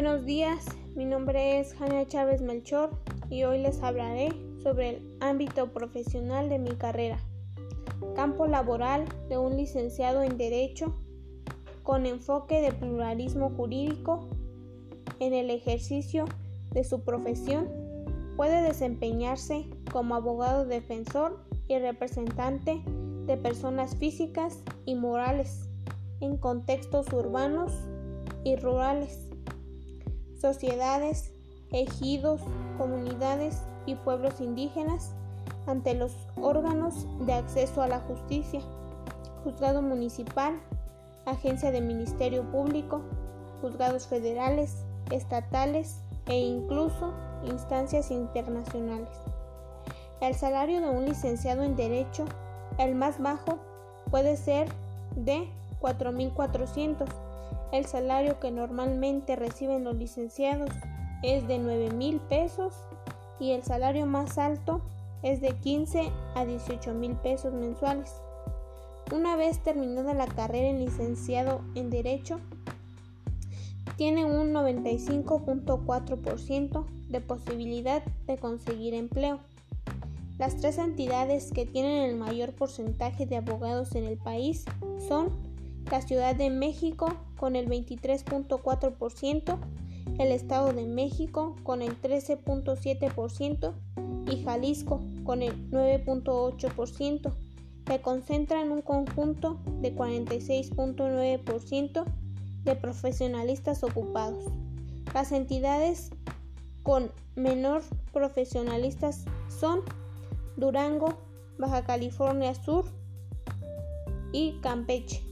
Buenos días, mi nombre es Jania Chávez Melchor y hoy les hablaré sobre el ámbito profesional de mi carrera. Campo laboral de un licenciado en Derecho con enfoque de pluralismo jurídico en el ejercicio de su profesión puede desempeñarse como abogado defensor y representante de personas físicas y morales en contextos urbanos y rurales sociedades, ejidos, comunidades y pueblos indígenas ante los órganos de acceso a la justicia, juzgado municipal, agencia de ministerio público, juzgados federales, estatales e incluso instancias internacionales. El salario de un licenciado en Derecho, el más bajo, puede ser de 4.400 el salario que normalmente reciben los licenciados es de 9 mil pesos y el salario más alto es de 15 a 18 mil pesos mensuales. Una vez terminada la carrera en licenciado en Derecho, tiene un 95.4% de posibilidad de conseguir empleo. Las tres entidades que tienen el mayor porcentaje de abogados en el país son la Ciudad de México con el 23.4%, el Estado de México con el 13.7% y Jalisco con el 9.8%, que concentran un conjunto de 46.9% de profesionalistas ocupados. Las entidades con menor profesionalistas son Durango, Baja California Sur y Campeche.